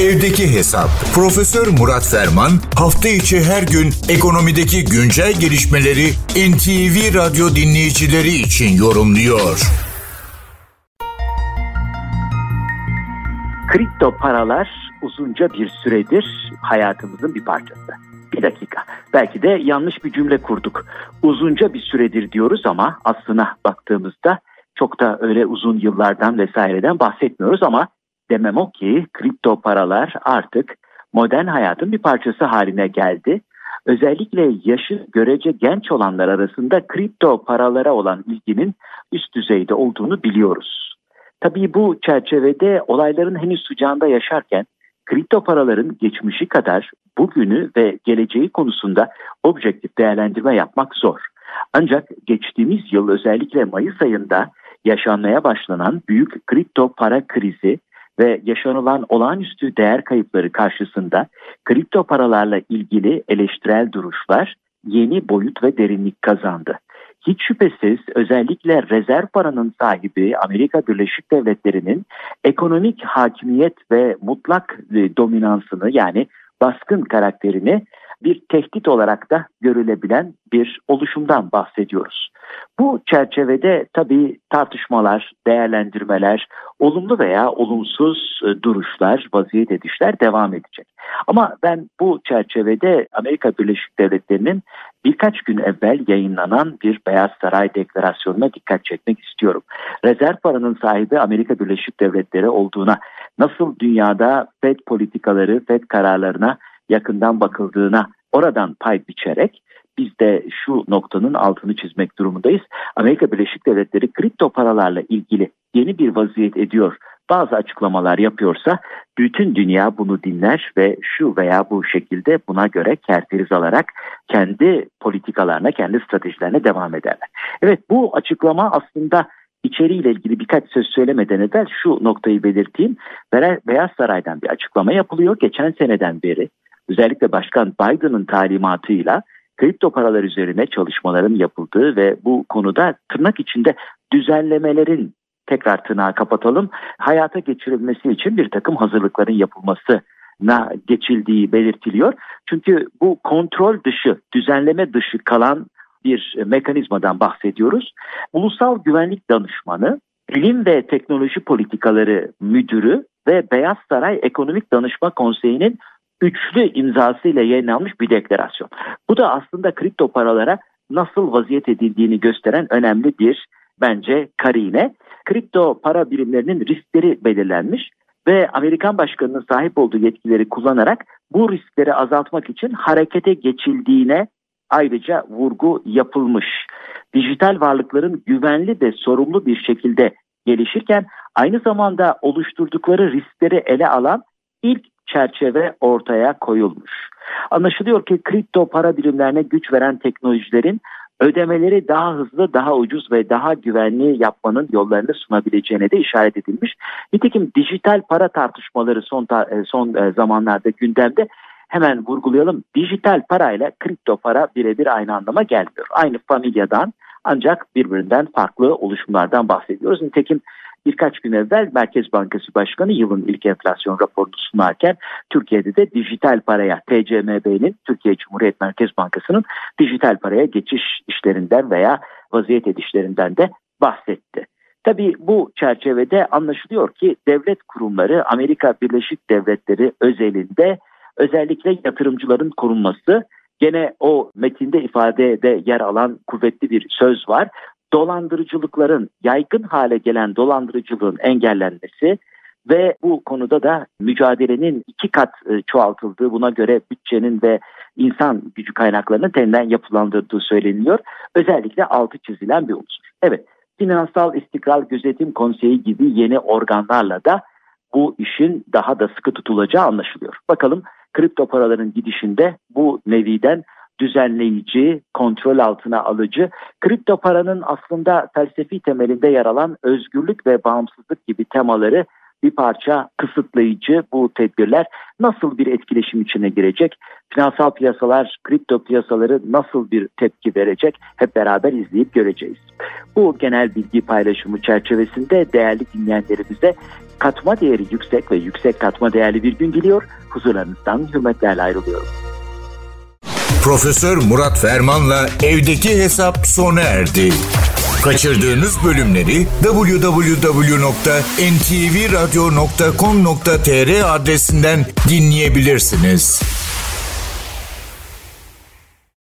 Evdeki Hesap. Profesör Murat Ferman hafta içi her gün ekonomideki güncel gelişmeleri NTV Radyo dinleyicileri için yorumluyor. Kripto paralar uzunca bir süredir hayatımızın bir parçası. Bir dakika. Belki de yanlış bir cümle kurduk. Uzunca bir süredir diyoruz ama aslına baktığımızda çok da öyle uzun yıllardan vesaireden bahsetmiyoruz ama demem o ki kripto paralar artık modern hayatın bir parçası haline geldi. Özellikle yaşı görece genç olanlar arasında kripto paralara olan ilginin üst düzeyde olduğunu biliyoruz. Tabii bu çerçevede olayların henüz sıcağında yaşarken kripto paraların geçmişi kadar bugünü ve geleceği konusunda objektif değerlendirme yapmak zor. Ancak geçtiğimiz yıl özellikle Mayıs ayında yaşanmaya başlanan büyük kripto para krizi ve yaşanılan olağanüstü değer kayıpları karşısında kripto paralarla ilgili eleştirel duruşlar yeni boyut ve derinlik kazandı. Hiç şüphesiz özellikle rezerv paranın sahibi Amerika Birleşik Devletleri'nin ekonomik hakimiyet ve mutlak e, dominansını yani baskın karakterini bir tehdit olarak da görülebilen bir oluşumdan bahsediyoruz. Bu çerçevede tabii tartışmalar, değerlendirmeler, olumlu veya olumsuz e, duruşlar, vaziyet edişler devam edecek. Ama ben bu çerçevede Amerika Birleşik Devletleri'nin birkaç gün evvel yayınlanan bir Beyaz Saray deklarasyonuna dikkat çekmek istiyorum. Rezerv paranın sahibi Amerika Birleşik Devletleri olduğuna, nasıl dünyada FED politikaları, FED kararlarına yakından bakıldığına oradan pay biçerek biz de şu noktanın altını çizmek durumundayız. Amerika Birleşik Devletleri kripto paralarla ilgili yeni bir vaziyet ediyor. Bazı açıklamalar yapıyorsa bütün dünya bunu dinler ve şu veya bu şekilde buna göre kerteriz alarak kendi politikalarına, kendi stratejilerine devam ederler. Evet bu açıklama aslında içeriğiyle ilgili birkaç söz söylemeden evvel şu noktayı belirteyim. Beyaz Saray'dan bir açıklama yapılıyor. Geçen seneden beri özellikle Başkan Biden'ın talimatıyla kripto paralar üzerine çalışmaların yapıldığı ve bu konuda tırnak içinde düzenlemelerin tekrar tırnağı kapatalım hayata geçirilmesi için bir takım hazırlıkların yapılması na geçildiği belirtiliyor. Çünkü bu kontrol dışı, düzenleme dışı kalan bir mekanizmadan bahsediyoruz. Ulusal Güvenlik Danışmanı, Bilim ve Teknoloji Politikaları Müdürü ve Beyaz Saray Ekonomik Danışma Konseyi'nin üçlü imzasıyla yayınlanmış bir deklarasyon. Bu da aslında kripto paralara nasıl vaziyet edildiğini gösteren önemli bir bence karine. Kripto para birimlerinin riskleri belirlenmiş ve Amerikan başkanının sahip olduğu yetkileri kullanarak bu riskleri azaltmak için harekete geçildiğine ayrıca vurgu yapılmış. Dijital varlıkların güvenli ve sorumlu bir şekilde gelişirken aynı zamanda oluşturdukları riskleri ele alan ilk çerçeve ortaya koyulmuş. Anlaşılıyor ki kripto para birimlerine güç veren teknolojilerin ödemeleri daha hızlı, daha ucuz ve daha güvenli yapmanın yollarını sunabileceğine de işaret edilmiş. Nitekim dijital para tartışmaları son e, son e, zamanlarda gündemde. Hemen vurgulayalım. Dijital parayla kripto para birebir aynı anlama gelmiyor. Aynı familyadan ancak birbirinden farklı oluşumlardan bahsediyoruz. Nitekim birkaç gün evvel Merkez Bankası Başkanı yılın ilk enflasyon raporunu sunarken Türkiye'de de dijital paraya TCMB'nin Türkiye Cumhuriyet Merkez Bankası'nın dijital paraya geçiş işlerinden veya vaziyet edişlerinden de bahsetti. Tabii bu çerçevede anlaşılıyor ki devlet kurumları Amerika Birleşik Devletleri özelinde özellikle yatırımcıların korunması gene o metinde ifadede yer alan kuvvetli bir söz var dolandırıcılıkların yaygın hale gelen dolandırıcılığın engellenmesi ve bu konuda da mücadelenin iki kat e, çoğaltıldığı buna göre bütçenin ve insan gücü kaynaklarının teniden yapılandırdığı söyleniyor. Özellikle altı çizilen bir unsur. Evet Finansal İstikrar Gözetim Konseyi gibi yeni organlarla da bu işin daha da sıkı tutulacağı anlaşılıyor. Bakalım kripto paraların gidişinde bu neviden düzenleyici, kontrol altına alıcı, kripto paranın aslında felsefi temelinde yer alan özgürlük ve bağımsızlık gibi temaları bir parça kısıtlayıcı bu tedbirler nasıl bir etkileşim içine girecek? Finansal piyasalar, kripto piyasaları nasıl bir tepki verecek? Hep beraber izleyip göreceğiz. Bu genel bilgi paylaşımı çerçevesinde değerli dinleyenlerimize katma değeri yüksek ve yüksek katma değerli bir gün diliyor. Huzurlarınızdan hürmetlerle ayrılıyorum. Profesör Murat Ferman'la evdeki hesap sona erdi. Kaçırdığınız bölümleri www.ntvradio.com.tr adresinden dinleyebilirsiniz.